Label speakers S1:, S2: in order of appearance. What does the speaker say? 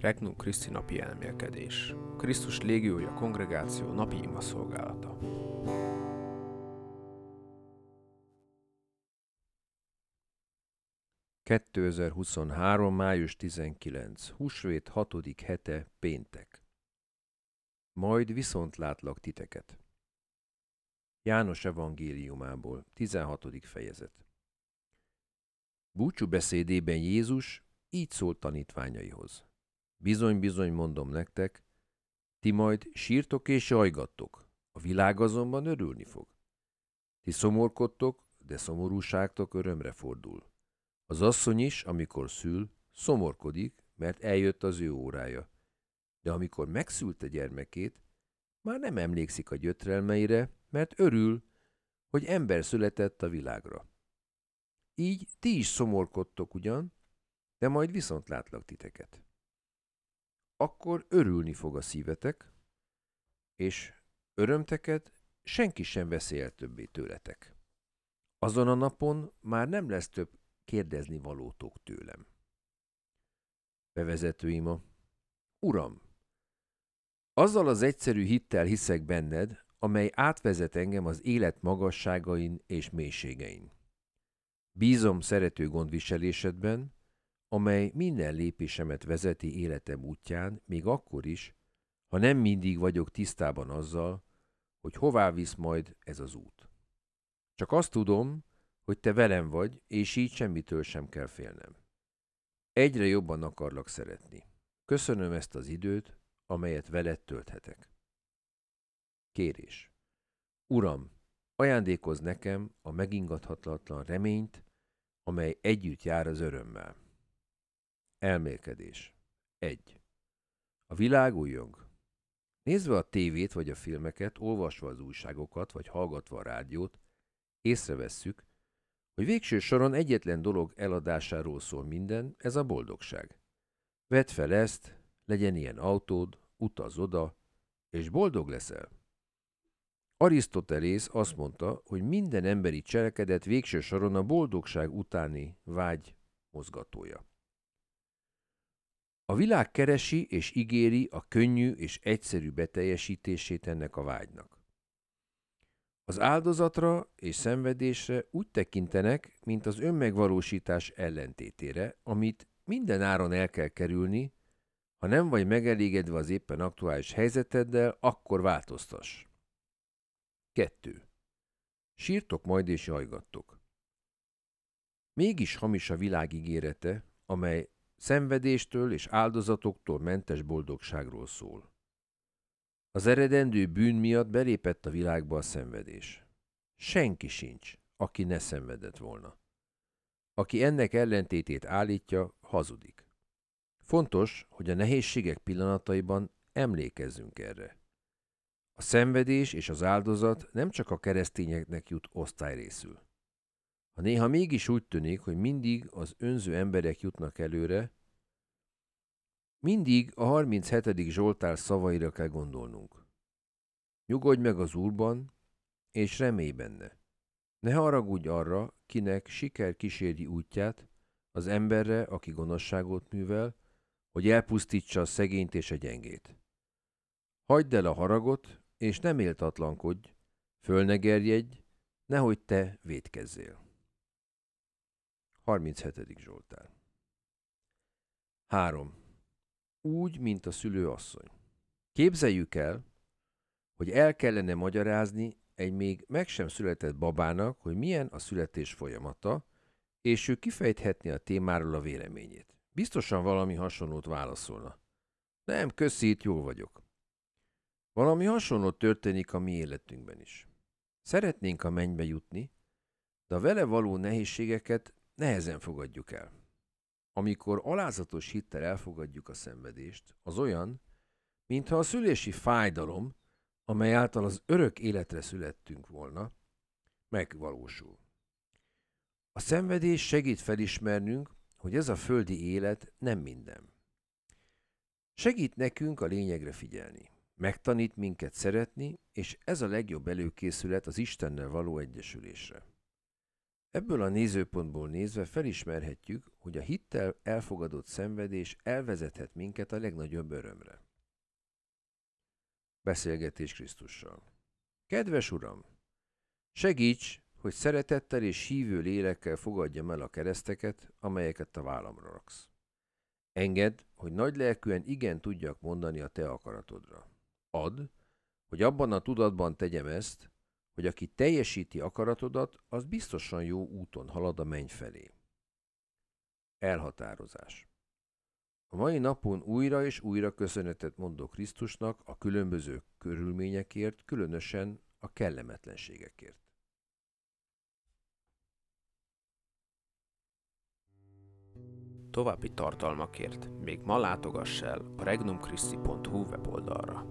S1: Regnum Christi napi elmélkedés. Krisztus légiója kongregáció napi ima szolgálata. ...2023. május 19. Húsvét 6. hete, péntek. Majd viszont látlak titeket. János evangéliumából, 16. fejezet. Búcsú beszédében Jézus így szólt tanítványaihoz. Bizony-bizony mondom nektek, ti majd sírtok és jajgattok, a világ azonban örülni fog. Ti szomorkodtok, de szomorúságtok örömre fordul. Az asszony is, amikor szül, szomorkodik, mert eljött az ő órája. De amikor megszülte gyermekét, már nem emlékszik a gyötrelmeire, mert örül, hogy ember született a világra. Így ti is szomorkodtok ugyan, de majd viszont látlak titeket. Akkor örülni fog a szívetek, és örömteket senki sem veszi el többé tőletek. Azon a napon már nem lesz több kérdezni valótok tőlem. Bevezető ima. Uram, azzal az egyszerű hittel hiszek benned, amely átvezet engem az élet magasságain és mélységein. Bízom szerető gondviselésedben, amely minden lépésemet vezeti életem útján, még akkor is, ha nem mindig vagyok tisztában azzal, hogy hová visz majd ez az út. Csak azt tudom, hogy te velem vagy, és így semmitől sem kell félnem. Egyre jobban akarlak szeretni. Köszönöm ezt az időt, amelyet veled tölthetek. Kérés. Uram, ajándékoz nekem a megingathatatlan reményt, amely együtt jár az örömmel. Elmélkedés. 1. A világ újjong. Nézve a tévét vagy a filmeket, olvasva az újságokat vagy hallgatva a rádiót, észrevesszük, hogy végső soron egyetlen dolog eladásáról szól minden, ez a boldogság. Vedd fel ezt, legyen ilyen autód, utaz oda, és boldog leszel. Arisztotelész azt mondta, hogy minden emberi cselekedet végső soron a boldogság utáni vágy mozgatója. A világ keresi és ígéri a könnyű és egyszerű beteljesítését ennek a vágynak. Az áldozatra és szenvedésre úgy tekintenek, mint az önmegvalósítás ellentétére, amit minden áron el kell kerülni, ha nem vagy megelégedve az éppen aktuális helyzeteddel, akkor változtass. 2. Sírtok majd és jajgattok. Mégis hamis a világ ígérete, amely szenvedéstől és áldozatoktól mentes boldogságról szól. Az eredendő bűn miatt belépett a világba a szenvedés. Senki sincs, aki ne szenvedett volna. Aki ennek ellentétét állítja, hazudik. Fontos, hogy a nehézségek pillanataiban emlékezzünk erre. A szenvedés és az áldozat nem csak a keresztényeknek jut osztályrészül. Ha néha mégis úgy tűnik, hogy mindig az önző emberek jutnak előre, mindig a 37. Zsoltár szavaira kell gondolnunk. Nyugodj meg az Úrban, és remélj benne. Ne haragudj arra, kinek siker kíséri útját, az emberre, aki gonoszságot művel, hogy elpusztítsa a szegényt és a gyengét. Hagyd el a haragot, és nem éltatlankodj, föl gerjedj, nehogy te védkezzél. 37. Zsoltár 3. Úgy, mint a szülőasszony. Képzeljük el, hogy el kellene magyarázni egy még meg sem született babának, hogy milyen a születés folyamata, és ő kifejthetné a témáról a véleményét. Biztosan valami hasonlót válaszolna. Nem, köszi, jól vagyok. Valami hasonló történik a mi életünkben is. Szeretnénk a mennybe jutni, de a vele való nehézségeket nehezen fogadjuk el. Amikor alázatos hittel elfogadjuk a szenvedést, az olyan, mintha a szülési fájdalom, amely által az örök életre születtünk volna, megvalósul. A szenvedés segít felismernünk, hogy ez a földi élet nem minden. Segít nekünk a lényegre figyelni. Megtanít minket szeretni, és ez a legjobb előkészület az Istennel való egyesülésre. Ebből a nézőpontból nézve felismerhetjük, hogy a hittel elfogadott szenvedés elvezethet minket a legnagyobb örömre. Beszélgetés Krisztussal. Kedves Uram! Segíts, hogy szeretettel és hívő lélekkel fogadjam el a kereszteket, amelyeket a vállamra raksz. Engedd, hogy nagy lelkűen igen tudjak mondani a te akaratodra. Add, hogy abban a tudatban tegyem ezt, hogy aki teljesíti akaratodat, az biztosan jó úton halad a menny felé. Elhatározás A mai napon újra és újra köszönetet mondok Krisztusnak a különböző körülményekért, különösen a kellemetlenségekért.
S2: További tartalmakért még ma látogass el a regnumchristi.hu weboldalra.